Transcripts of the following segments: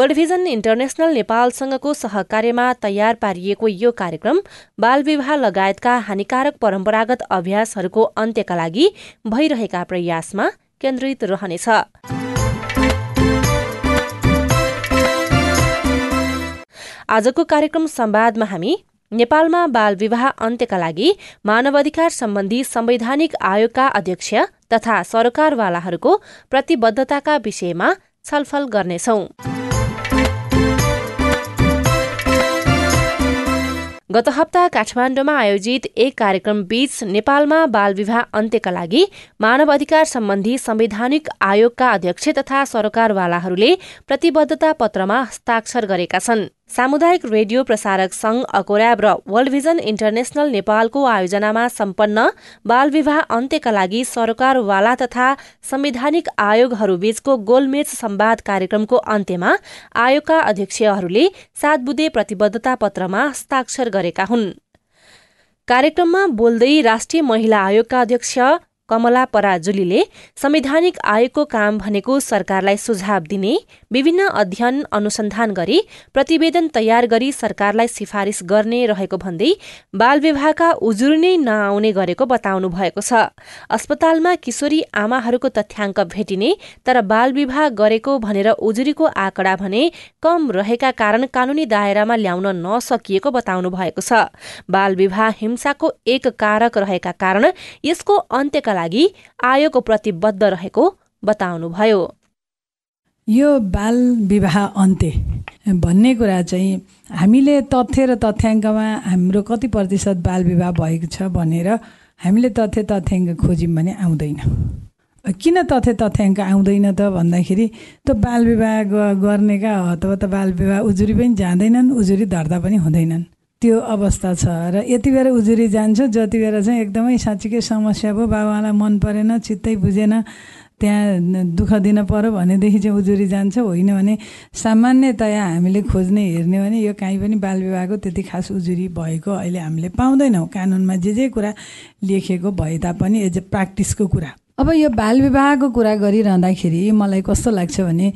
World vision international नेपालसँगको सहकार्यमा तयार पारिएको यो कार्यक्रम बाल विवाह लगायतका हानिकारक परम्परागत अभ्यासहरूको अन्त्यका लागि भइरहेका प्रयासमा केन्द्रित रहनेछ। आजको कार्यक्रम संवादमा हामी नेपालमा बाल विवाह अन्त्यका लागि मानव अधिकार सम्बन्धी संवैधानिक आयोगका अध्यक्ष तथा सरकारवालाहरूको प्रतिबद्धताका विषयमा छलफल गर्नेछौं। गत हप्ता काठमाडौँमा आयोजित एक कार्यक्रम बीच नेपालमा बाल विवाह अन्त्यका लागि मानव अधिकार सम्बन्धी संवैधानिक आयोगका अध्यक्ष तथा सरकारवालाहरूले प्रतिबद्धता पत्रमा हस्ताक्षर गरेका छन्। सामुदायिक रेडियो प्रसारक संघ अकोर्याब र वर्ल्ड भिजन इन्टरनेशनल नेपालको आयोजनामा सम्पन्न बाल विवाह अन्त्यका लागि सरकारवाला तथा संवैधानिक आयोगहरूबीचको गोलमेच संवाद कार्यक्रमको अन्त्यमा आयोगका अध्यक्षहरूले सात बुधे प्रतिबद्धता पत्रमा हस्ताक्षर गरेका हुन्। कार्यक्रममा बोल्दै राष्ट्रिय महिला आयोगका अध्यक्ष कमला पराजुलीले संवैधानिक आयोगको काम भनेको सरकारलाई सुझाव दिने विभिन्न अध्ययन अनुसन्धान गरी प्रतिवेदन तयार गरी सरकारलाई सिफारिस गर्ने रहेको भन्दै बाल विवाहका उजुर नै नआउने गरेको बताउनु भएको छ। अस्पतालमा किशोरी आमाहरूको तथ्याङ्क भेटिने तर बाल विवाह गरेको भनेर उजुरीको आँकडा भने कम रहेका कारण कानूनी दायरामा ल्याउन नसकिएको बताउनु भएको छ। बाल विवाह हिंसाको एक कारक रहेका कारण यसको अन्त्यका लागि आयोग प्रतिबद्ध रहेको बताउनुभयो। यो बाल विवाह अन्त्य भन्ने कुरा चाहिँ हामीले तथ्य र तथ्याङ्कमा हाम्रो कति प्रतिशत बाल विवाह भएको छ भनेर हामीले तथ्य तथ्याङ्क खोज्यौँ भने आउँदैन। किन तथ्य तथ्याङ्क आउँदैन त भन्दाखेरि त बाल विवाह गर्नेका अथवा त बाल विवाह उजुरी पनि जाँदैनन् उजुरी दर्ता पनि हुँदैनन्। त्यो अवस्था छ। र यति बेर उजुरी जान्छ जति बेर चाहिँ एकदमै साँच्चीकै समस्या भयो। बाबालाई मन परेन चित्तै बुझेन त्यहाँ दुःख दिन पऱ्यो भनेदेखि चाहिँ उजुरी जान्छ। होइन भने सामान्यतया हामीले खोज्ने हेर्ने भने यो काहीँ पनि बालविवाहको त्यति खास उजुरी भएको अहिले हामीले पाउँदैनौँ। कानुनमा जे जे कुरा लेखेको भए तापनि एज ए प्र्याक्टिसको कुरा। अब यो बालविवाहको कुरा गरिरहँदाखेरि मलाई कस्तो लाग्छ भने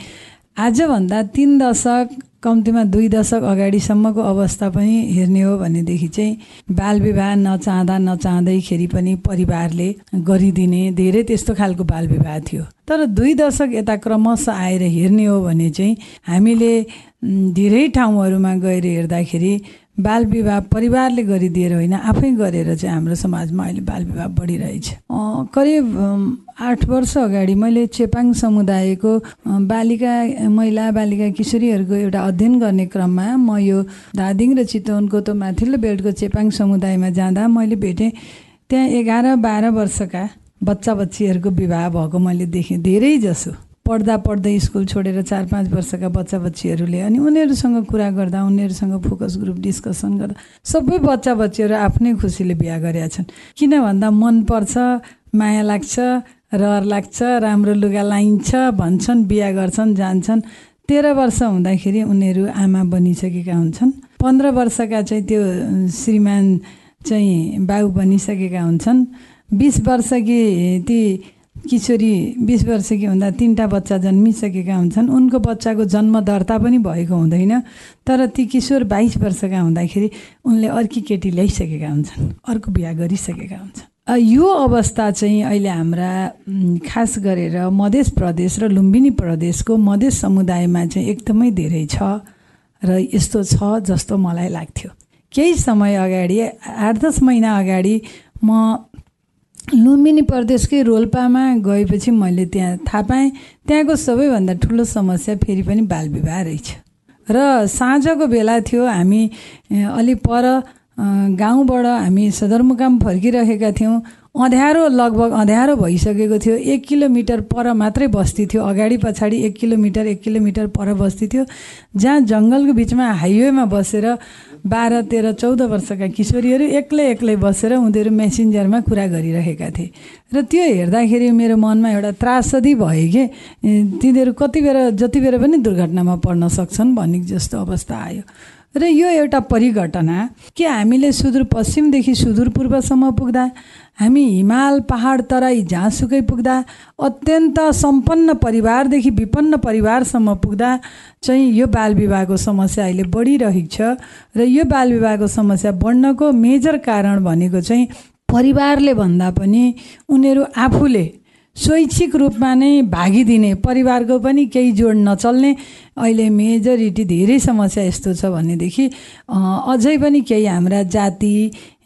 आजभन्दा तिन दशक कम्तीमा दुई दशक अगाडिसम्मको अवस्था पनि हेर्ने हो भनेदेखि चाहिँ बाल विवाह नचाहँदा नचाहँदैखेरि पनि परिवारले गरिदिने धेरै त्यस्तो खालको बाल विवाह थियो। तर दुई दशक यता क्रमशः आएर हेर्ने हो भने चाहिँ हामीले धेरै ठाउँहरूमा गएर हेर्दाखेरि बाल विवाह परिवारले गरिदिएर होइन आफै गरेर चाहिँ हाम्रो समाजमा अहिले बाल विवाह बढिरहेछ करिब आठ वर्ष अगाडि मैले चेपाङ समुदायको बालिका महिला बालिका किशोरीहरूको एउटा अध्ययन गर्ने क्रममा म यो धादिङ र चितवनको त माथिल्लो बेल्टको चेपाङ समुदायमा जाँदा मैले भेटेँ। त्यहाँ एघार बाह्र वर्षका बच्चा बच्चीहरूको विवाह भएको मैले देखेँ धेरै जसो। पढ्दा पढ्दै स्कुल छोडेर चार पाँच वर्षका बच्चा बच्चीहरूले अनि उनीहरूसँग कुरा गर्दा उनीहरूसँग फोकस ग्रुप डिस्कसन गर्दा सबै बच्चा बच्चीहरू आफ्नै खुसीले बिहा गरेका छन्। किन भन्दा मनपर्छ माया लाग्छ रहर लाग्छ राम्रो लुगा लाइन्छ भन्छन् बिहा गर्छन् जान्छन्। तेह्र वर्ष हुँदाखेरि उनीहरू आमा बनिसकेका हुन्छन्। पन्ध्र वर्षका चाहिँ त्यो श्रीमान चाहिँ बाउ बनिसकेका हुन्छन्। बिस वर्षकी ती किशोरी बिस वर्षकी हुँदा तिनवटा बच्चा जन्मिसकेका हुन्छन्। उनको बच्चाको जन्म दर्ता पनि भएको हुँदैन तर ती किशोर बाइस वर्षका हुँदाखेरि उनले अर्की केटी ल्याइसकेका हुन्छन् अर्को बिहा गरिसकेका हुन्छन्। यो अवस्था चाहिँ अहिले हाम्रा खास गरेर मध्य प्रदेश र लुम्बिनी प्रदेशको मध्य समुदायमा चाहिँ एकदमै धेरै छ र यस्तो छ जस्तो मलाई लाग्थ्यो। केही समय अगाडि आठ दस महिना अगाडि म लुम्बिनी प्रदेशकै रोल्पामा गएपछि मैले त्यहाँ थाहा पाएँ त्यहाँको सबैभन्दा ठुलो समस्या फेरि पनि बालविवाह रहेछ। र साँझको बेला थियो हामी अलि पर गाउँबाट हामी सदरमुकाम फर्किरहेका थियौँ। अँध्यारो लगभग अँध्यारो भइसकेको थियो। एक किलोमिटर पर मात्रै बस्ती थियो। अगाडि पछाडि एक किलोमिटर एक किलोमिटर पर बस्ती थियो। जहाँ जङ्गलको बिचमा हाइवेमा बसेर बाह्र तेह्र चौध वर्षका किशोरीहरू एक्लै एक्लै बसेर उनीहरू मेसेन्जरमा कुरा गरिरहेका थिए। र त्यो हेर्दाखेरि मेरो मनमा एउटा त्रासदी भयो कि तिनीहरू कति बेर जति बेर पनि दुर्घटनामा पर्न सक्छन् भन्ने जस्तो अवस्था आयो। र यो एउटा परिघटना के हामीले सुदूरपश्चिमदेखि सुदूरपूर्वसम्म पुग्दा? हामी हिमाल पहाड तराई जहाँसुकै पुग्दा अत्यन्त सम्पन्न परिवारदेखि विपन्न परिवारसम्म पुग्दा चाहिँ यो बाल विवाहको समस्या अहिले बढिरहेको छ र यो बाल विवाहको समस्या बढ्नको मेजर कारण भनेको चाहिँ परिवारले भन्दा पनि उनीहरू आफूले स्वैच्छिक रूपमा नै भागिदिने परिवारको पनि केही जोड नचल्ने अहिले मेजोरिटी धेरै समस्या यस्तो छ भनेदेखि अझै पनि केही हाम्रा जाति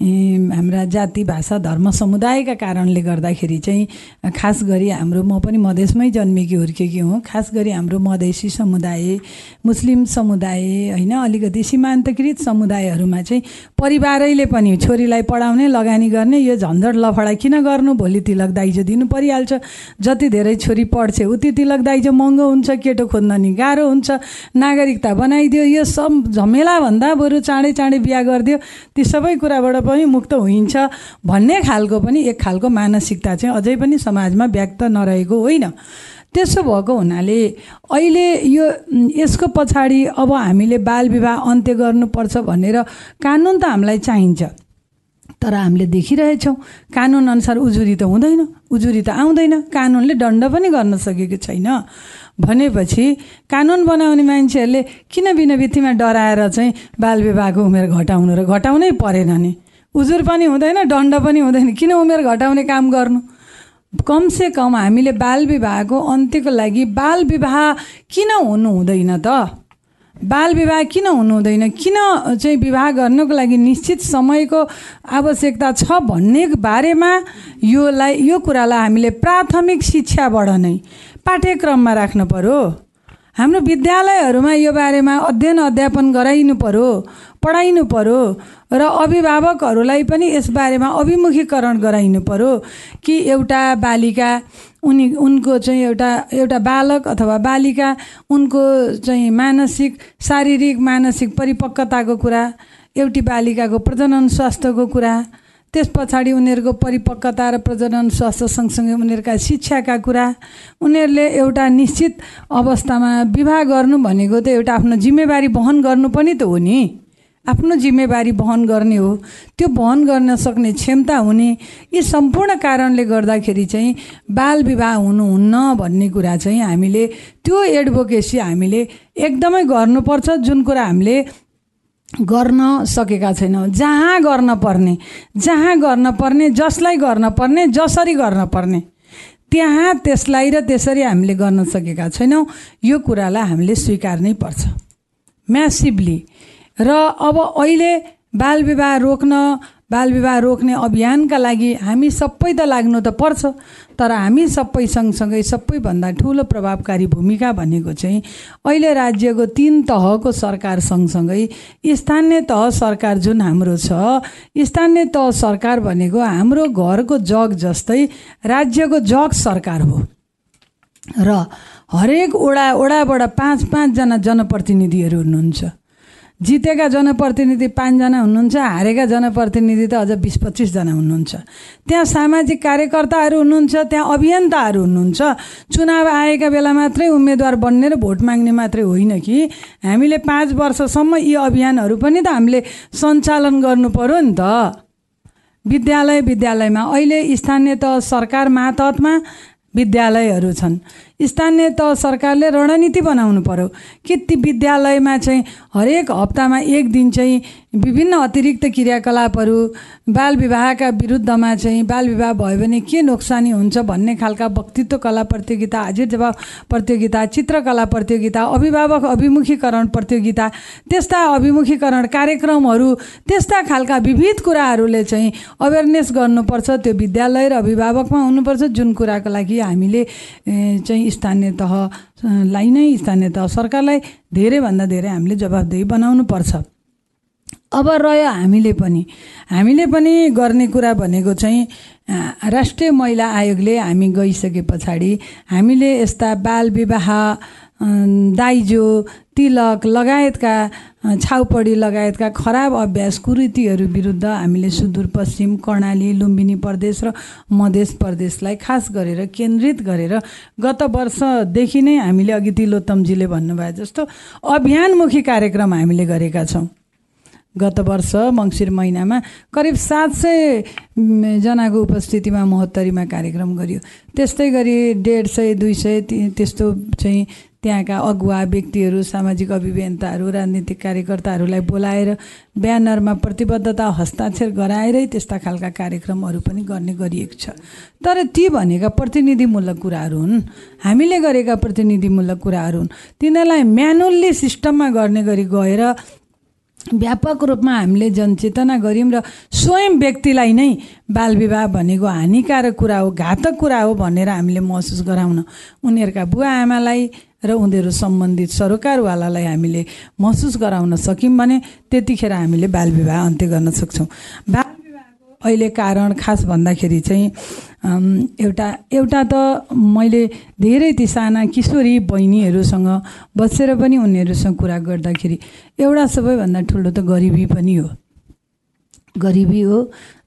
हाम्रा जाति भाषा धर्म समुदायका कारणले गर्दाखेरि चाहिँ खास गरी हाम्रो म पनि मधेसमै जन्मेकी हुर्केकी हुँ। खास गरी हाम्रो मधेसी समुदाय मुस्लिम समुदाय होइन अलिकति सीमान्तकृत समुदायहरूमा चाहिँ परिवारैले पनि छोरीलाई पढाउने लगानी गर्ने यो झन्झट लफडा किन गर्नु? भोलि तिलक दाइजो दिनु परिहाल्छ। जति धेरै छोरी पढ्छ उति तिलक दाइजो महँगो हुन्छ केटो खोज्न नि गाह्रो हुन्छ। नागरिकता बनाइदियो। यो सब झमेलाभन्दा बरु चाँडै चाँडै बिहा गरिदियो। ती सबै कुराबाट पनि मुक्त होइन्छ भन्ने खालको पनि एक खालको मानसिकता चाहिँ अझै पनि समाजमा व्यक्त नरहेको होइन। त्यसो भएको हुनाले अहिले यो यसको पछाडि अब हामीले बाल विवाह अन्त्य गर्नुपर्छ भनेर कानुन त हामीलाई चाहिन्छ। तर हामीले देखिरहेछौँ कानुनअनुसार उजुरी त हुँदैन उजुरी त आउँदैन। कानुनले दण्ड पनि गर्न सकेको छैन। भनेपछि कानुन बनाउने मान्छेहरूले किन बिना बित्तीमा डराएर चाहिँ बाल विवाहको उमेर घटाउनु र घटाउनै परेन नि? उजुर पनि हुँदैन दण्ड पनि हुँदैन। किन उमेर घटाउने काम गर्नु? कमसे कम हामीले बाल विवाहको अन्त्यको लागि बाल विवाह किन हुनु हुँदैन त? बाल विवाह किन हुनु हुँदैन? किन चाहिँ विवाह गर्नको लागि निश्चित समयको आवश्यकता छ भन्ने बारेमा योलाई यो कुरालाई हामीले प्राथमिक शिक्षाबाट नै पाठ्यक्रममा राख्नु पर्यो। हाम्रो विद्यालयहरूमा यो बारेमा अध्ययन अध्यापन गराइनु पर्यो पढाइनु पर्यो र अभिभावकहरूलाई पनि यसबारेमा अभिमुखीकरण गराइनु पर्यो कि एउटा बालिका उनी उनको चाहिँ एउटा एउटा बालक अथवा बालिका उनको चाहिँ मानसिक शारीरिक मानसिक परिपक्वताको कुरा एउटी बालिकाको प्रजनन स्वास्थ्यको कुरा त्यस पछाडि उनीहरूको परिपक्वता र प्रजनन स्वास्थ्य सँगसँगै उनीहरूका शिक्षाका कुरा उनीहरूले एउटा निश्चित अवस्थामा विवाह गर्नु भनेको त एउटा आफ्नो जिम्मेवारी वहन गर्नु पनि त हो नि। आफ्नो जिम्मेवारी वहन गर्ने हो। त्यो वहन गर्न सक्ने क्षमता हुने यी सम्पूर्ण कारणले गर्दाखेरि चाहिँ बाल विवाह हुनुहुन्न भन्ने कुरा चाहिँ हामीले त्यो एडभोकेसी हामीले एकदमै गर्नुपर्छ। जुन कुरा हामीले गर्न सकेका छैनौँ। जहाँ गर्न पर्ने जहाँ गर्न पर्ने जसलाई गर्न पर्ने जसरी गर्न पर्ने त्यहाँ त्यसलाई र त्यसरी हामीले गर्न सकेका छैनौँ। यो कुरालाई हामीले स्वीकार्नै पर्छ। म्यासिभली र अब अहिले बाल विवाह रोक्न बाल विवाह रोक्ने अभियानका लागि हामी सबै त लाग्नु त पर्छ तर हामी सबै सँगसँगै सबैभन्दा ठुलो प्रभावकारी भूमिका भनेको चाहिँ अहिले राज्यको तिन तहको सरकार सँगसँगै स्थानीय तह सरकार जुन हाम्रो छ स्थानीय तह सरकार भनेको हाम्रो घरको जग जस्तै राज्यको जग सरकार हो। र हरेक ओडा ओडाबाट पाँच पाँचजना जनप्रतिनिधिहरू हुनुहुन्छ। जितेका जनप्रतिनिधि पाँचजना हुनुहुन्छ हारेका जनप्रतिनिधि त अझ बिस पच्चिसजना हुनुहुन्छ। त्यहाँ सामाजिक कार्यकर्ताहरू हुनुहुन्छ त्यहाँ अभियन्ताहरू हुनुहुन्छ। चुनाव आएका बेला मात्रै उम्मेदवार बन्ने र भोट माग्ने मात्रै होइन कि। हामीले पाँच वर्षसम्म यी अभियानहरू पनि त हामीले सञ्चालन गर्नु पर्यो नि त। विद्यालय विद्यालयमा। अहिले स्थानीय तह सरकार मातहतमा विद्यालयहरू छन्। स्थानीय तह सरकारले रणनीति बनाउनु पर्यो। कि ती विद्यालयमा चाहिँ हरेक हप्तामा एक दिन चाहिँ विभिन्न अतिरिक्त क्रियाकलापहरू बाल विवाहका विरुद्धमा चाहिँ बाल विवाह भयो भने के नोक्सानी हुन्छ भन्ने खालका वक्तित्व कला प्रतियोगिता हाजिर जवाब प्रतियोगिता चित्रकला प्रतियोगिता अभिभावक अभिमुखीकरण प्रतियोगिता त्यस्ता अभिमुखीकरण कार्यक्रमहरू त्यस्ता खालका विविध कुराहरूले चाहिँ अवेरनेस गर्नुपर्छ। त्यो विद्यालय र अभिभावकमा हुनुपर्छ। जुन कुराको लागि हामीले चाहिँ स्थानीय तहलाई नै स्थानीय तह सरकारलाई धेरैभन्दा धेरै हामीले जवाबदेही बनाउनु पर्छ अब रह्यो हामीले पनि। हामीले पनि गर्ने कुरा भनेको चाहिँ राष्ट्रिय महिला आयोगले हामी गइसके पछाडि हामीले यस्ता बाल विवाह दाइजो तिलक लगायतका छाउपडी लगायतका खराब अभ्यास कुरीतिहरू विरुद्ध हामीले सुदूरपश्चिम कर्णाली लुम्बिनी प्रदेश र मध्य प्रदेशलाई खास गरेर केन्द्रित गरेर गत वर्षदेखि नै हामीले अघि तिलोत्तमजीले भन्नुभयो जस्तो अभियानमुखी कार्यक्रम हामीले गरेका छौँ। गत वर्ष मङ्सिर महिनामा करिब सात सय जनाको उपस्थितिमा महोत्तरीमा कार्यक्रम गरियो। त्यस्तै गरी डेढ सय दुई सय त्यस्तो चाहिँ त्यहाँका अगुवा व्यक्तिहरू सामाजिक अभियन्ताहरू राजनीतिक कार्यकर्ताहरूलाई बोलाएर ब्यानरमा प्रतिबद्धता हस्ताक्षर गराएरै त्यस्ता खालका कार्यक्रमहरू पनि गर्ने गरिएको छ। तर ती भनेका प्रतिनिधिमूलक कुराहरू हुन्। हामीले गरेका प्रतिनिधिमूलक कुराहरू हुन्। तिनीहरूलाई म्यानुअल्ली सिस्टममा गर्ने गरी गएर व्यापक रूपमा हामीले जनचेतना गऱ्यौँ र स्वयं व्यक्तिलाई नै बालविवाह भनेको हानिकारक कुरा हो घातक कुरा हो भनेर हामीले महसुस गराउन। उनीहरूका बुवा आमालाई र उनीहरू सम्बन्धित सरकारवालालाई हामीले महसुस गराउन सक्यौँ भने त्यतिखेर हामीले बालविवाह अन्त्य गर्न सक्छौँ। बाल अहिले कारण खास भन्दाखेरि चाहिँ एउटा एउटा त मैले धेरै ती साना किशोरी बहिनीहरूसँग बसेर पनि उनीहरूसँग कुरा गर्दाखेरि एउटा सबैभन्दा ठुलो त गरिबी पनि हो। गरिबी हो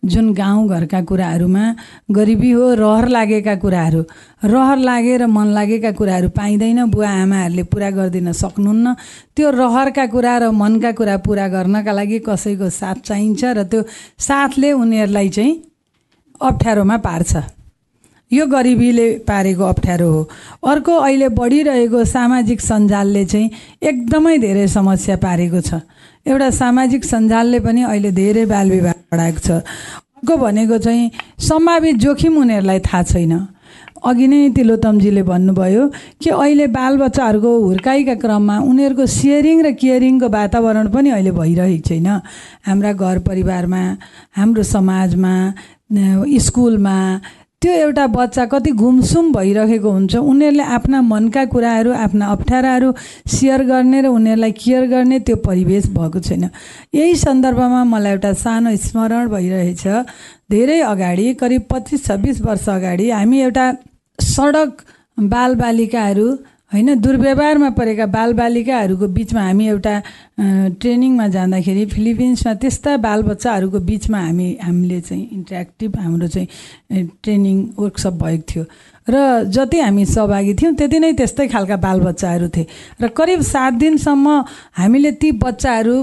जुन गाउँघरका कुराहरूमा गरिबी हो रहर लागेका कुराहरू। रहर लागेर मन लागेका कुराहरू पाइँदैन बुवा आमाहरूले पुरा गरिदिन सक्नुहुन्न। त्यो रहरका कुरा र मनका कुरा पुरा गर्नका लागि कसैको साथ चाहिन्छ र त्यो साथले उनीहरूलाई चाहिँ अप्ठ्यारोमा पार्छ। यो गरिबीले पारेको अप्ठ्यारो हो। अर्को अहिले बढिरहेको सामाजिक सञ्जालले चाहिँ एकदमै धेरै समस्या पारेको छ। एउटा सामाजिक सञ्जालले पनि अहिले धेरै बाल विवाह बढाएको छ। अर्को भनेको चाहिँ सम्भावित जोखिम उनीहरूलाई थाहा छैन। अघि नै तिलोत्तमजीले भन्नुभयो कि अहिले बालबच्चाहरूको हुर्काइका क्रममा उनीहरूको सेयरिङ र केयरिङको वातावरण पनि अहिले भइरहेको छैन। हाम्रा घर परिवारमा हाम्रो समाजमा स्कुलमा त्यो एउटा बच्चा कति घुमसुम भइरहेको हुन्छ उनीहरूले आफ्ना मनका कुराहरू आफ्ना अप्ठ्याराहरू सेयर गर्ने र उनीहरूलाई केयर गर्ने त्यो परिवेश भएको छैन। यही सन्दर्भमा मलाई एउटा सानो स्मरण भइरहेछ। धेरै अगाडि करिब पच्चिस छब्बिस वर्ष अगाडि हामी एउटा सडक बालबालिकाहरू होइन दुर्व्यवहारमा परेका बालबालिकाहरूको बिचमा हामी एउटा ट्रेनिङमा जाँदाखेरि फिलिपिन्समा त्यस्ता बालबच्चाहरूको बिचमा हामी हामीले चाहिँ इन्ट्रेक्टिभ हाम्रो चाहिँ ट्रेनिङ वर्कसप भएको थियो। र जति हामी सहभागी थियौँ त्यति नै त्यस्तै खालका बालबच्चाहरू थिए। र करिब सात दिनसम्म हामीले ती बच्चाहरू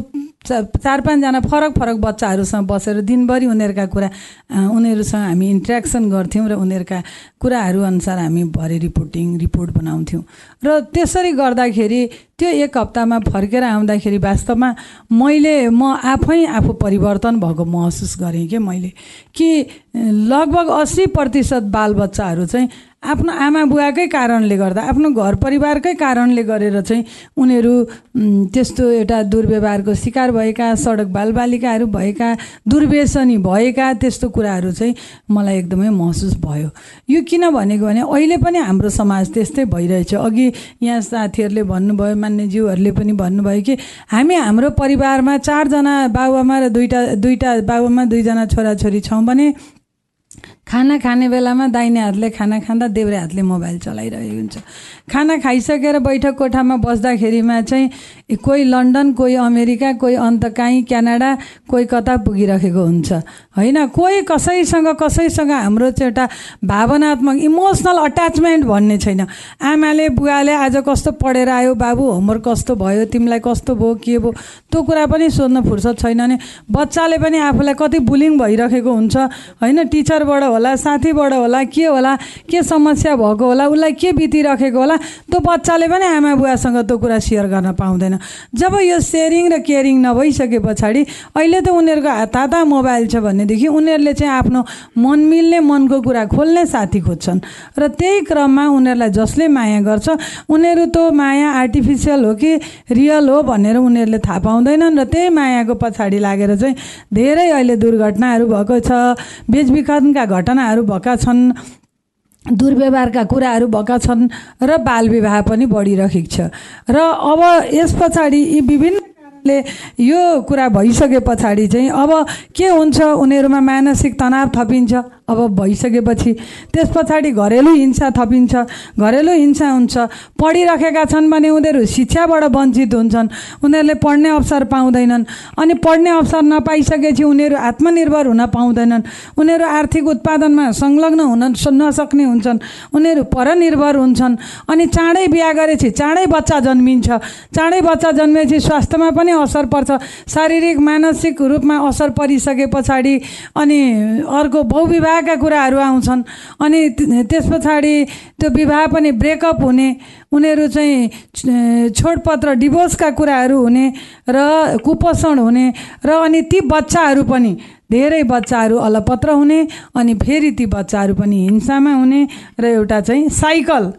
चार पाँचजना फरक फरक बच्चाहरूसँग बसेर दिनभरि उनीहरूका कुरा उनीहरूसँग हामी इन्ट्रेक्सन गर्थ्यौँ र उनीहरूका कुराहरू अनुसार हामी भरे रिपोर्टिङ रिपोर्ट बनाउँथ्यौँ। र त्यसरी गर्दाखेरि त्यो एक हप्तामा फर्केर आउँदाखेरि वास्तवमा मैले म आफै आफू परिवर्तन भएको महसुस गरेँ कि मैले? कि लगभग अस्सी प्रतिशत बालबच्चाहरू चाहिँ आफ्नो आमा बुवाकै कारणले गर्दा आफ्नो घर परिवारकै कारणले गरेर चाहिँ उनीहरू त्यस्तो एउटा दुर्व्यवहारको शिकार भएका सडक बालबालिकाहरू भएका दुर्व्यसनी भएका त्यस्तो कुराहरू चाहिँ मलाई एकदमै महसुस भयो। यो किन भनेको भने अहिले पनि हाम्रो समाज त्यस्तै भइरहेछ। अघि यहाँ साथीहरूले भन्नुभयो मान्यज्यूहरूले पनि भन्नुभयो कि हामी हाम्रो परिवारमा चारजना बाबुआमा र दुईवटा दुईवटा बाबुआमा दुईजना छोराछोरी छौँ भने खाना खाने बेलामा दाहिने हातले खाना खाँदा देब्रे हातले मोबाइल चलाइरहेको हुन्छ। खाना खाइसकेर बैठक कोठामा बस्दाखेरिमा चाहिँ कोही लन्डन कोही अमेरिका कोही अन्त काहीँ क्यानाडा कोही कता पुगिरहेको हुन्छ। होइन? कोही कसैसँग कसैसँग हाम्रो चाहिँ एउटा भावनात्मक इमोसनल अट्याचमेन्ट भन्ने छैन। आमाले बुवाले आज कस्तो पढेर आयो बाबु होमवर्क कस्तो भयो? तिमीलाई कस्तो भयो? के भयो? त्यो कुरा पनि सोध्न फुर्सद छैन भने बच्चाले पनि आफूलाई कति बुलिङ भइरहेको हुन्छ। होइन? टिचरबाट होला साथीबाट होला के होला के समस्या भएको होला उसलाई के बितिरहेको होला त्यो बच्चाले पनि आमा बुवासँग त्यो कुरा सेयर गर्न पाउँदैन। जब यो सेयरिङ र केयरिङ नभइसके पछाडि अहिले त उनीहरूको हात हाता मोबाइल छ भनेदेखि उनीहरूले चाहिँ आफ्नो मन मिल्ने मनको कुरा खोल्ने साथी खोज्छन्। र त्यही क्रममा उनीहरूलाई जसले माया गर्छ उनीहरू त्यो माया आर्टिफिसियल हो कि रियल हो भनेर उनीहरूले थाहा पाउँदैनन् र त्यही मायाको पछाडि लागेर चाहिँ धेरै अहिले दुर्घटनाहरू भएको छ बेचबिखनका घटनाहरू भएका छन्। दुर्व्यवहारका कुराहरू भएका छन् र बालविवाह पनि बढिरहेको छ। र अब यस पछाडि यी विभिन्न ले यो कुरा भइसके पछाडि चाहिँ अब के हुन्छ? उनीहरूमा मानसिक तनाव थपिन्छ। अब भइसकेपछि त्यस पछाडि घरेलु हिंसा थपिन्छ घरेलु हिंसा हुन्छ। पढिराखेका छन् भने उनीहरू शिक्षाबाट वञ्चित हुन्छन् उनीहरूले पढ्ने अवसर पाउँदैनन्। अनि पढ्ने अवसर नपाइसकेपछि उनीहरू आत्मनिर्भर हुन पाउँदैनन्। उनीहरू आर्थिक उत्पादनमा संलग्न हुन नसक्ने हुन्छन्। उनीहरू परनिर्भर हुन्छन्। अनि चाँडै बिहा गरेपछि चाँडै बच्चा जन्मिन्छ। चाँडै बच्चा जन्मेपछि स्वास्थ्यमा पनि असर पर्छ। शारीरिक मानसिक रूपमा असर परिसके पछाडि अनि अर्को बहुविवाहका कुराहरू आउँछन्। अनि त्यस पछाडि त्यो विवाह पनि ब्रेकअप हुने उनीहरू चाहिँ छोडपत्र डिभोर्सका कुराहरू हुने र कुपोषण हुने र अनि ती बच्चाहरू पनि धेरै बच्चाहरू अलपत्र हुने अनि फेरि ती बच्चाहरू पनि हिंसामा हुने र एउटा चाहिँ साइकल।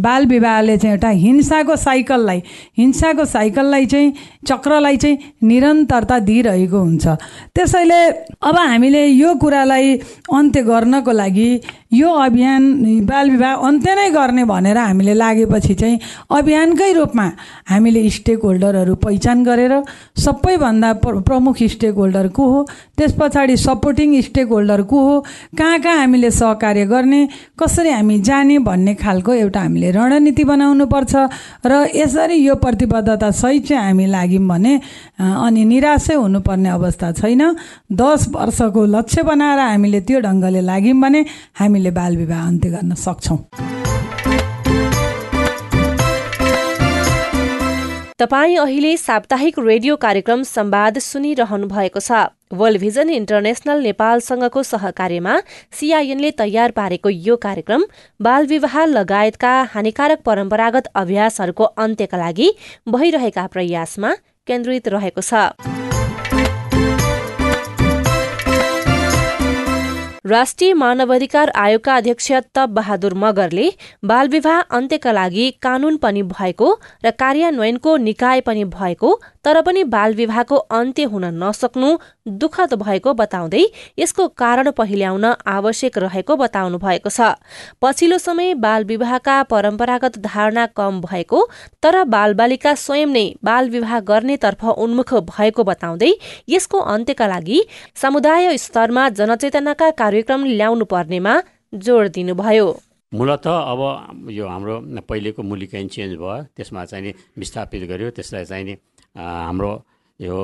बाल विवाहले चाहिँ एउटा हिंसाको साइकललाई हिंसाको साइकललाई चाहिँ चक्रलाई चाहिँ निरन्तरता दिइरहेको हुन्छ। त्यसैले अब हामीले यो कुरालाई अन्त्य गर्नको लागि यो अभियान बाल विवाह अन्त्य नै गर्ने भनेर हामीले लागेपछि चाहिँ अभियानकै रूपमा हामीले स्टेक होल्डरहरू पहिचान गरेर सबैभन्दा प्रमुख स्टेक होल्डर को हो त्यस पछाडि सपोर्टिङ स्टेक होल्डर को हो कहाँ कहाँ हामीले सहकार्य गर्ने कसरी हामी जाने भन्ने खालको एउटा हामीले रणनीति बनाउनु पर्छ र यसरी यो प्रतिबद्धता सहित चाहिँ हामी लाग्यौँ भने अनि निराशै हुनुपर्ने अवस्था छैन। दस वर्षको लक्ष्य बनाएर हामीले त्यो ढङ्गले लाग्यौँ भने हामी हामीले बाल विवाह अन्त्य गर्न सक्छौँ। तपाईँ अहिले साप्ताहिक रेडियो कार्यक्रम संवाद सुनिरहनु भएको छ। वर्ल्ड भिजन इन्टरनेशनल नेपालसँगको सहकार्यमा सिआइएनले तयार पारेको यो कार्यक्रम बाल विवाह लगायतका हानिकारक परम्परागत अभ्यासहरूको अन्त्यका लागि भइरहेका प्रयासमा केन्द्रित रहेको छ। राष्ट्रिय मानवाधिकार आयोगका अध्यक्ष तब बहादुर मगरले बालविवाह अन्त्यका लागि कानून पनि भएको र कार्यान्वयनको निकाय पनि भएको तर पनि बाल विवाहको अन्त्य हुन नसक्नु दुःखद भएको बताउँदै यसको कारण पहिल्याउन आवश्यक रहेको बताउनु भएको छ। पछिल्लो समय बाल विवाहका परम्परागत धारणा कम भएको तर बालबालिका स्वयं नै बाल विवाह गर्नेतर्फ उन्मुख भएको बताउँदै यसको अन्त्यका लागि समुदाय स्तरमा जनचेतनाका कार्यक्रम ल्याउनु पर्नेमा जोड दिनुभयो। मूलत अब यो हाम्रो पहिलेको मुलिकाइन चेन्ज भयो। त्यसमा चाहिँ नि विस्थापित गर्यो। त्यसलाई चाहिँ नि हाम्रो यो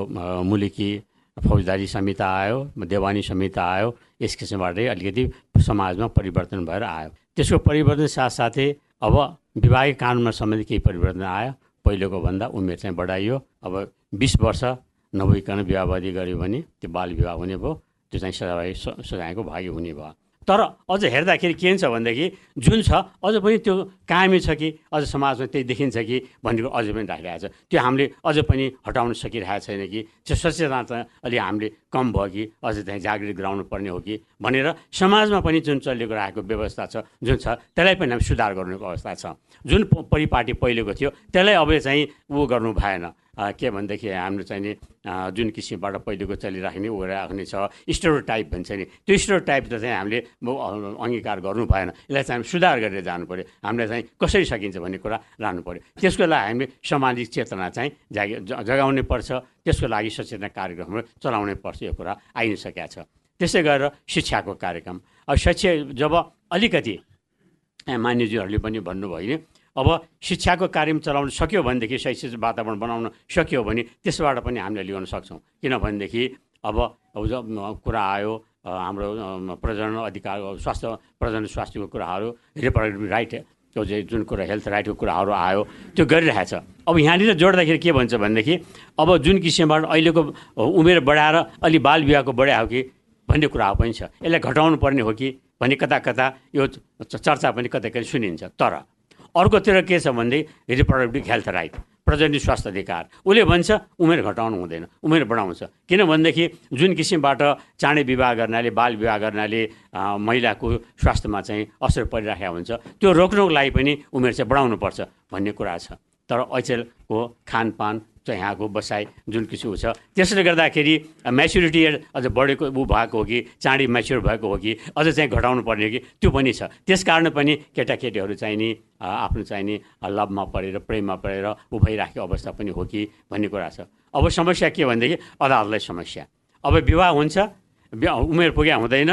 मुलुकी फौजदारी संहिता आयो देवानी संहिता आयो। यस किसिमबाटै अलिकति समाजमा परिवर्तन भएर आयो। त्यसको परिवर्तन साथसाथै अब विवाहिक कानुनमा सम्बन्धी केही परिवर्तन आयो। पहिलेको भन्दा उमेर चाहिँ बढाइयो। अब बिस वर्ष नभइकन विवाहवादी गऱ्यो भने त्यो बाल विवाह हुने भयो। त्यो चाहिँ सजाय सजायको भागी हुने भयो। तर अझ हेर्दाखेरि के छ भनेदेखि जुन छ अझ पनि त्यो कायमी छ कि अझ समाजमा त्यही देखिन्छ कि भन्ने अझै पनि राखिरहेको छ। त्यो हामीले अझ पनि हटाउन सकिरहेको छैन कि। त्यो सचेतना चाहिँ अलि हामीले कम भयो कि अझ त्यहाँ जागृत गराउनु पर्ने हो कि भनेर समाजमा पनि जुन चलेको रहेको व्यवस्था छ जुन छ त्यसलाई पनि हामी सुधार गर्नुको अवस्था छ। जुन परिपाटी पहिलेको थियो त्यसलाई अब चाहिँ ऊ गर्नु भएन। के भनेदेखि हाम्रो चाहिँ नि जुन किसिमबाट पहिलेको चलिराख्ने ऊ राख्ने छ स्टोरो टाइप भन्छ नि त्यो स्टोरो टाइप त चाहिँ हामीले अङ्गीकार गर्नु भएन। यसलाई चाहिँ हामी सुधार गरेर जानु पऱ्यो हामीलाई कसरी सकिन्छ भन्ने कुरा लानु पऱ्यो त्यसको लागि हामीले सामाजिक चेतना चाहिँ जाग जगाउनै पर्छ। त्यसको लागि सचेतना कार्यक्रमहरू चलाउनै पर्छ। यो कुरा आइ नै सकेका छ। त्यसै गरेर शिक्षाको कार्यक्रम। अब शिक्षा जब अलिकति मान्यज्यूहरूले पनि भन्नुभयो नि अब शिक्षाको कार्यक्रम चलाउन सक्यो भनेदेखि शैक्षिक वातावरण बनाउन सक्यो भने त्यसबाट पनि हामीले ल्याउन सक्छौँ। किनभनेदेखि अब कुरा आयो हाम्रो प्रजनन अधिकार स्वास्थ्य प्रजनन स्वास्थ्यको कुराहरू रिप्रोडक्टिभ राइट त्यो चाहिँ जुन कुरा हेल्थ राइटको कुराहरू आयो त्यो गरिरहेछ। अब यहाँनिर जोड्दाखेरि के भन्छ भनेदेखि अब जुन किसिमबाट अहिलेको उमेर बढाएर अलि बाल विवाहको बढायो कि भन्ने कुरा पनि छ। यसलाई घटाउनु पर्ने हो कि भन्ने कता कता यो चर्चा पनि कतै कतै सुनिन्छ। तर अर्कोतिर के छ भनेदेखि रिप्रोडक्टिभ हेल्थ राइट प्रजन्य स्वास्थ्य अधिकार। उसले भन्छ उमेर घटाउनु हुँदैन उमेर बढाउँछ। किनभनेदेखि जुन किसिमबाट चाँडै विवाह गर्नाले बाल विवाह गर्नाले महिलाको स्वास्थ्यमा चाहिँ असर परिराखेको हुन्छ त्यो रोक्नुको लागि पनि उमेर चाहिँ बढाउनुपर्छ भन्ने कुरा छ। तर अचेलको खानपान यहाँको बसाइ जुन किसिमको छ। त्यसले गर्दाखेरि म्याच्युरिटी अझ बढेको ऊ भएको हो कि चाँडी म्याच्योर भएको हो कि अझ चाहिँ घटाउनु पर्ने हो कि त्यो पनि छ। त्यस कारण पनि केटाकेटीहरू चाहिँ नि आफ्नो चाहिँ नि लभमा परेर प्रेममा परेर ऊ भइराखेको अवस्था पनि हो कि भन्ने कुरा छ। अब समस्या के भनेदेखि अदालतलाई समस्या। अब विवाह हुन्छ उमेर पुग्या हुँदैन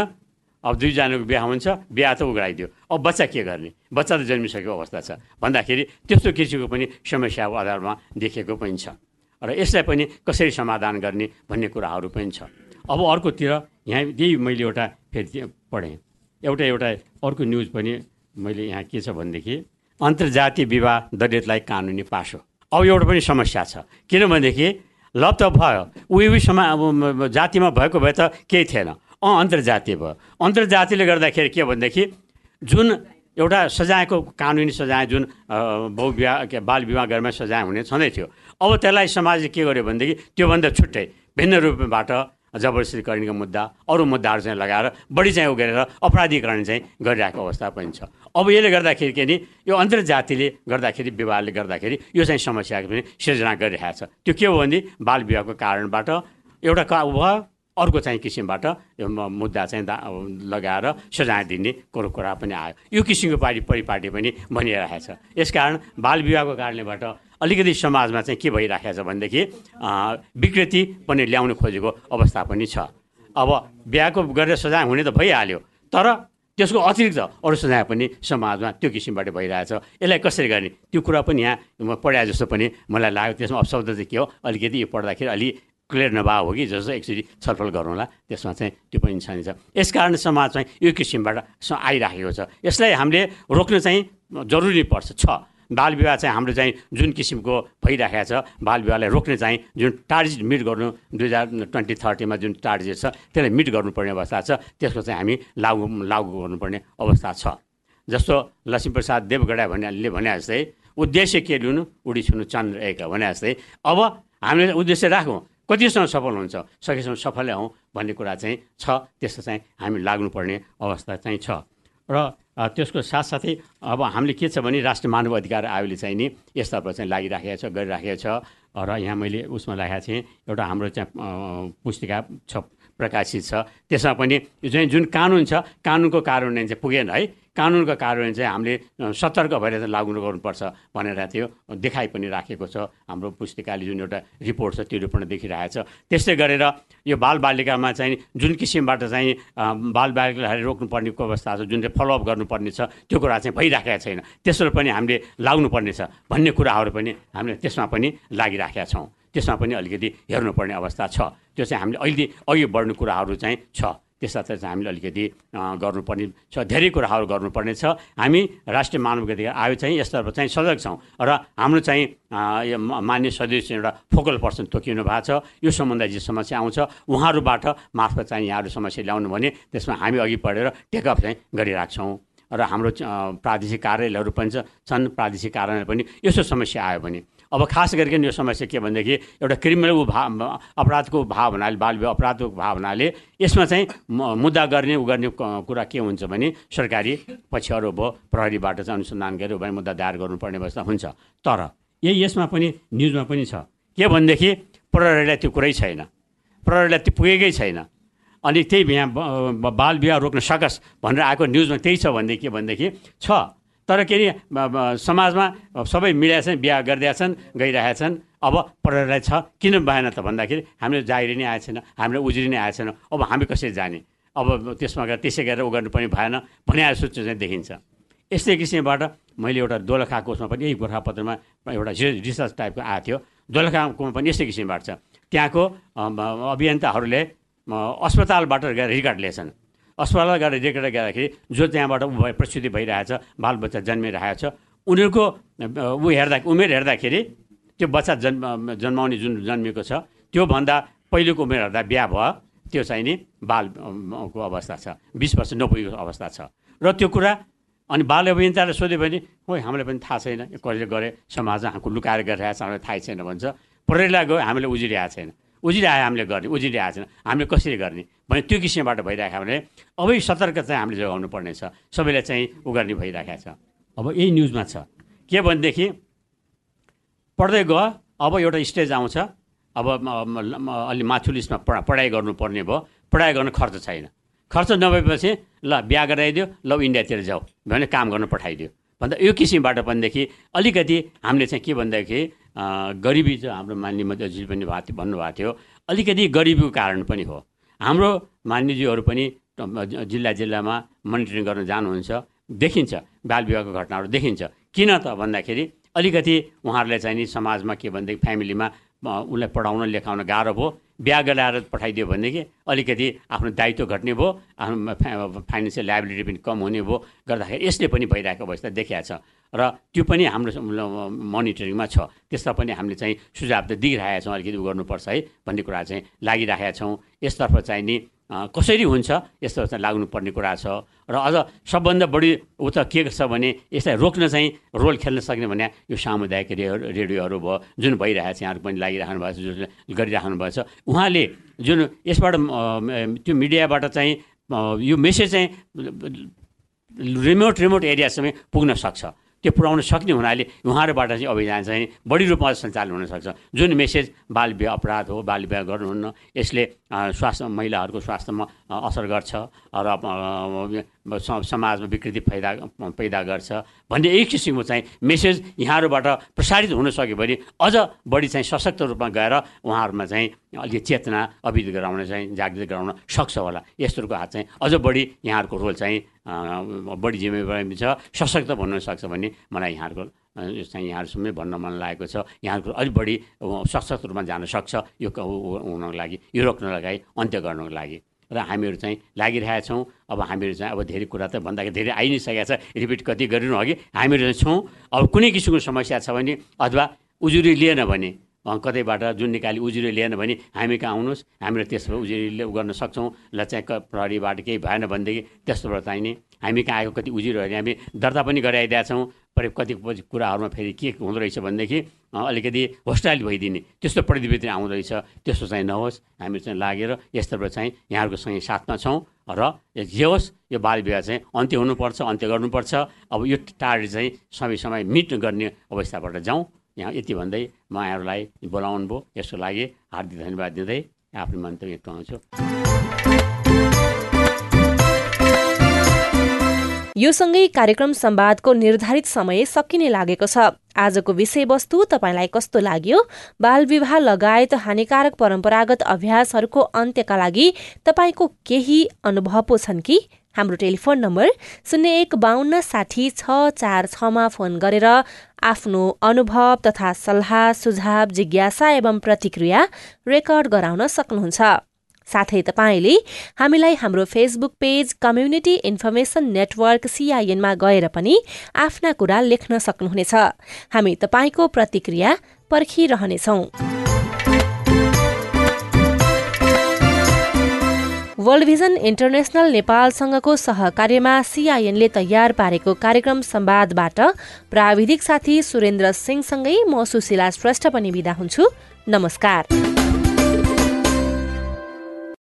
अब दुईजनाको बिहा हुन्छ बिहा त उघाइदियो अब बच्चा के गर्ने? बच्चा त जन्मिसकेको अवस्था छ। भन्दाखेरि त्यस्तो किसिमको पनि समस्या आधारमा देखेको पनि छ। र यसलाई पनि कसरी समाधान गर्ने भन्ने कुराहरू पनि छ। अब अर्कोतिर यहाँ त्यही मैले एउटा फेरि पढेँ। एउटा एउटा अर्को न्युज पनि मैले यहाँ के छ भनेदेखि अन्तर्जातीय विवाह दलितलाई कानुनी पासो। अब एउटा पनि समस्या छ। किनभनेदेखि लभ त भयो। उयो समा जातिमा भएको भए त केही थिएन। अँ अन्तर्जातीय भयो। अन्तर्जातीयले गर्दाखेरि के भनेदेखि जुन एउटा सजायको कानुनी सजाय जुन बहुविवाह के बाल विवाह गरेमा सजाय हुने छँदै थियो। अब त्यसलाई समाजले के गर्यो भनेदेखि त्योभन्दा छुट्टै भिन्न रूपबाट जबरजस्तीकरणको मुद्दा अरू मुद्दाहरू चाहिँ लगाएर बढी चाहिँ उ गरेर अपराधीकरण चाहिँ गरिरहेको अवस्था पनि छ। अब यसले गर्दाखेरि के नि यो अन्तर्जातिले गर्दाखेरि विवाहले गर्दाखेरि यो चाहिँ समस्याको पनि सिर्जना गरिरहेको छ त्यो के हो भने बाल विवाहको कारणबाट एउटा का भयो अर्को चाहिँ किसिमबाट मुद्दा चाहिँ दा लगाएर सजाय दिने कुरो कुरा पनि आयो। यो किसिमको पार्टी परिपाटी पनि भनिरहेको छ। यसकारण बाल विवाहको कारणलेबाट अलिकति समाजमा चाहिँ के भइराखेको छ भनेदेखि विकृति पनि ल्याउनु खोजेको अवस्था पनि छ। अब बिहाको गरेर सजाय हुने त भइहाल्यो तर त्यसको अतिरिक्त अरू सजाय पनि समाजमा त्यो किसिमबाट भइरहेछ यसलाई कसरी गर्ने? त्यो कुरा पनि यहाँ पढाए जस्तो पनि मलाई लाग्यो। त्यसमा अपशब्द चाहिँ के हो? अलिकति यो पढ्दाखेरि अलि क्लियर नभए हो कि जस्तो एकचोटि छलफल गरौँला त्यसमा चाहिँ त्यो पनि छ। यसकारण समाज चाहिँ यो किसिमबाट आइराखेको छ। यसलाई हामीले रोक्न चाहिँ जरुरी पर्छ। छ बाल विवाह चाहिँ हाम्रो चाहिँ जुन किसिमको भइराखेको छ बाल विवाहलाई रोक्ने चाहिँ जुन टार्गेट मिट गर्नु दुई हजार ट्वेन्टी थर्टीमा जुन टार्गेट छ त्यसलाई मिट गर्नुपर्ने अवस्था छ त्यसको चाहिँ हामी लागु लागु गर्नुपर्ने अवस्था छ। जस्तो लक्ष्मीप्रसाद देवगडा भन्नेले भने जस्तै उद्देश्य के लिनु? उडी छुनु चन्द्र एक भने जस्तै। अब हामीले उद्देश्य राखौँ। कतिसम्म सफल हुन्छ? सकेसम्म सफलै हौँ भन्ने कुरा चाहिँ छ। त्यस्तो चाहिँ हामी लाग्नुपर्ने अवस्था चाहिँ छ। र त्यसको साथसाथै अब हामीले के छ भने राष्ट्रिय मानव अधिकार आयोगले चाहिँ नि यसतर्फ चाहिँ लागिराखेको छ गरिराखेको छ। र यहाँ मैले उसमा राखेको थिएँ एउटा हाम्रो चाहिँ पुस्तिका छ प्रकाशित छ। त्यसमा पनि चाहिँ जुन कानुन छ कानुनको कार्यान्वयन चाहिँ पुगेन है। कानुनको कार्यान्वयन चाहिँ हामीले सतर्क भएर लागु गर्नुपर्छ भनेर थियो देखाइ पनि राखेको छ। हाम्रो पुस्तिकाले जुन एउटा रिपोर्ट छ त्यो रिपोर्ट देखिरहेको छ। त्यस्तै गरेर यो बालबालिकामा चाहिँ जुन किसिमबाट चाहिँ बालबालिकालाई रोक्नुपर्ने अवस्था छ जुन चाहिँ फलोअप गर्नुपर्ने छ त्यो कुरा चाहिँ भइराखेको छैन। त्यसो पनि हामीले लाग्नुपर्ने छ भन्ने कुराहरू पनि हामीले त्यसमा पनि लागिराखेका छौँ। त्यसमा पनि अलिकति हेर्नुपर्ने अवस्था छ। त्यो चाहिँ हामीले अहिले अघि बढ्ने कुराहरू चाहिँ छ। त्यसलाई चाहिँ हामीले अलिकति गर्नुपर्ने छ धेरै कुराहरू गर्नुपर्ने छ। हामी राष्ट्रिय मानव अधिकार आयोग चाहिँ यस्तर्फ चाहिँ सजग छौँ र हाम्रो चाहिँ मान्य सदस्य एउटा फोकल पर्सन तोकिनु भएको छ। यो सम्बन्धी जे समस्या आउँछ उहाँहरूबाट मार्फत चाहिँ यहाँहरू समस्या ल्याउनु भने त्यसमा हामी अघि बढेर टेकअप चाहिँ गरिरहेको र हाम्रो प्रादेशिक कार्यालयहरू पनि छन्। प्रादेशिक कार्यालय पनि यस्तो समस्या आयो भने अब खास गरिकन यो समस्या के भनेदेखि एउटा क्रिमिनल भाव अपराधको भावनाले बाल अपराधको भावनाले यसमा चाहिँ मुद्दा गर्ने उ गर्ने कुरा के हुन्छ भने सरकारी पक्षहरू भयो प्रहरीबाट चाहिँ अनुसन्धान गरेर भने मुद्दा दायर गर्नुपर्ने अवस्था हुन्छ। तर यही यसमा पनि न्युजमा पनि छ। के भनेदेखि प्रहरीलाई त्यो कुरै छैन। प्रहरीलाई त्यो पुगेकै छैन। अनि त्यही यहाँ बाल विवाह रोक्न सकस् भनेर आएको न्युजमा त्यही छ भनेदेखि के भनेदेखि छ तर के अरे समाजमा सबै मिलाएछन् बिहा गरिदिएछन् गइरहेका छन्। अब प्रहरीलाई छ। किन भएन त भन्दाखेरि हामीले जागिरी नै आएको छैन हामीले उजुरी नै आएको छैन अब हामी कसरी जाने? अब त्यसमा गएर त्यसै गरेर उ गर्नु पनि भएन भने सूच चाहिँ देखिन्छ। यस्तै किसिमबाट मैले एउटा दोलखाको उसमा पनि यही गोर्खापत्रमा एउटा रिसर्च टाइपको आएको थियो। दोलखाकोमा पनि यस्तै किसिमबाट छ। त्यहाँको अभियन्ताहरूले अस्पतालबाट रिकर्ड लिएछन्। अस्पताल गएर रेकेर गर्दाखेरि जो त्यहाँबाट ऊ प्रस्तुति भइरहेछ बालबच्चा जन्मिरहेको छ उनीहरूको ऊ हेर्दा उमेर हेर्दाखेरि त्यो बच्चा जन्म जन्माउने जुन जन्मेको छ त्योभन्दा पहिलेको उमेर हेर्दा बिहा भयो त्यो चाहिँ नि बालको अवस्था छ बिस वर्ष नपुगेको अवस्था छ। र त्यो कुरा अनि बाल अभियन्ताले सोध्यो भने खोइ हामीलाई पनि थाहा छैन कसले गरे समाजमा हाम्रो लुकाएर गरिरहेको छ हामीलाई थाहै छैन भन्छ। प्रहरीलाई गयो हामीले उजिरहेको छैन। उजिरआयो हामीले गर्ने उजिरहेको छैन। हामीले कसरी गर्ने? भने त्यो किसिमबाट भइरहेको भने अबै सतर्क चाहिँ हामीले जोगाउनु पर्ने छ सबैलाई चाहिँ उ गर्ने भइरहेको छ। अब यही न्युजमा छ। के भनेदेखि पढ्दै गयो अब एउटा स्टेज आउँछ। अब अलि माथुल स्टेजमा पढा पढाइ गर्नुपर्ने भयो। पढाइ गर्न खर्च छैन। खर्च नभएपछि ल बिहा गराइदियो ल इन्डियातिर जाऊ। भने काम गर्न पठाइदियो। भन्दा यो किसिमबाट भनेदेखि अलिकति हामीले चाहिँ के भन्दाखेरि गरिबी चाहिँ हाम्रो मान्य मध्यजी पनि भएको भन्नुभएको थियो। अलिकति गरिबीको कारण पनि हो। हाम्रो मान्यज्यूहरू पनि जिल्ला जिल्लामा मोनिटरिङ गर्न जानुहुन्छ। देखिन्छ बाल विवाहको घटनाहरू देखिन्छ। किन त भन्दाखेरि अलिकति उहाँहरूलाई चाहिँ नि समाजमा के भनेदेखि फ्यामिलीमा उसलाई पढाउन लेखाउन गाह्रो भयो। बिहा गराएर पठाइदियो भनेदेखि अलिकति आफ्नो दायित्व घट्ने भयो। आफ्नो फाइनेन्सियल लाइबिलिटी पनि कम हुने भयो। गर्दाखेरि यसले पनि भइरहेको अवस्था देखिएको छ। र त्यो पनि हाम्रो मोनिटरिङमा छ। त्यसमा पनि हामीले चाहिँ सुझाव त दिइरहेका छौँ अलिकति गर्नुपर्छ है भन्ने कुरा चाहिँ लागिरहेका छौँ। यसतर्फ चाहिँ नि कसरी हुन्छ? यस्तो चाहिँ लाग्नुपर्ने कुरा छ। र अझ सबभन्दा बढी उता के छ भने यसलाई रोक्न चाहिँ रोल खेल्न सक्ने भने यो सामुदायिक रेडियो रेडियोहरू भयो जुन भइरहेको छ यहाँहरू पनि लागिराख्नु भएको छ जुन गरिराख्नु भएको छ उहाँले जुन यसबाट त्यो मिडियाबाट चाहिँ यो मेसेज चाहिँ रिमोट रिमोट एरियासम्म पुग्न सक्छ। त्यो पुऱ्याउन सक्ने हुनाले उहाँहरूबाट चाहिँ अभियान चाहिँ बढी रूपमा सञ्चालन हुनसक्छ जुन मेसेज बाल विवाह अपराध हो बाल विवाह गर्नुहुन्न यसले स्वास्थ्य महिलाहरूको स्वास्थ्यमा असर गर्छ। र समाजमा विकृति पैदा पैदा गर्छ भन्ने एक किसिमको चाहिँ मेसेज यहाँहरूबाट प्रसारित हुन सक्यो भने अझ बढी चाहिँ सशक्त रूपमा गएर उहाँहरूमा चाहिँ अलिकति चेतना अभिवृद्धि गराउन चाहिँ जागृत गराउन सक्छ होला। यस्तोहरूको हात चाहिँ अझ बढी यहाँहरूको रोल चाहिँ बढी जिम्मेवारी छ सशक्त भन्नु सक्छ भने मलाई यहाँहरूको चाहिँ यहाँहरूसम्मै भन्न मन लागेको छ। यहाँहरूको अलिक बढी सशक्त रूपमा जान सक्छ। यो हुनको लागि यो रोक्नको लागि अन्त्य गर्नको लागि। र हामीहरू चाहिँ लागिरहेका छौँ। अब हामीहरू चाहिँ अब धेरै कुरा त भन्दाखेरि धेरै आइ नै सकेको छ। रिपिट कति गरिनु अघि हामीहरू चाहिँ छौँ। अब कुनै किसिमको समस्या छ भने अथवा उजुरी लिएन भने कतैबाट जुन निकाली उजुरी लिएन भने हामी कहाँ आउनुहोस्? हामीले त्यसबाट उजुरी गर्न सक्छौँ। ल चाहिँ प्रहरीबाट केही भएन भनेदेखि त्यस्तोबाट चाहिँ नि हामी कहाँ आएको कति उजुरीहरू हामी दर्ता पनि गराइदिएका छौँ। पर कति कुराहरूमा फेरि के हुँदो रहेछ भनेदेखि अलिकति होस्टाइल भइदिने। त्यस्तो प्रतिवृत्ति आउँदो रहेछ। त्यस्तो चाहिँ नहोस्। हामी चाहिँ लागेर यस्तोबाट चाहिँ यहाँहरूको सँगै साथमा छौँ र जे होस् यो बाल विवाह चाहिँ अन्त्य हुनुपर्छ अन्त्य गर्नुपर्छ। अब यो टाढी चाहिँ समय समय मिट गर्ने अवस्थाबाट जाउँ। यहाँ यति भन्दै म यहाँहरूलाई बोलाउनु भयो। यसको लागि हार्दिक धन्यवाद दिँदै आफ्नो मन्तव्य टुङ्गाउँछु यो सँगै कार्यक्रम सम्वादको निर्धारित समय सकिने लागेको छ। आजको विषयवस्तु तपाईँलाई कस्तो लाग्यो? बाल विवाह लगायत हानिकारक परम्परागत अभ्यासहरूको अन्त्यका लागि तपाईँको केही अनुभव पो छन् कि? हाम्रो टेलिफोन नम्बर शून्य एक बाहन्न साठी छ चार छमा फोन गरेर आफ्नो अनुभव तथा सल्लाह सुझाव जिज्ञासा एवं प्रतिक्रिया रेकर्ड गराउन सक्नुहुन्छ। साथै तपाईँले हामीलाई हाम्रो Facebook page community information network सिआइएनमा गएर पनि आफ्ना कुरा लेख्न सक्नुहुनेछ। हामी तपाईँको प्रतिक्रिया पर्खिरहनेछौ। वर्ल्ड भिजन इन्टरनेसनल नेपालसँगको सहकार्यमा सिआइएनले तयार पारेको कार्यक्रम संवादबाट प्राविधिक साथी सुरेन्द्र सिंहसँगै म सुशीला श्रेष्ठ पनि विदा हुन्छु। नमस्कार।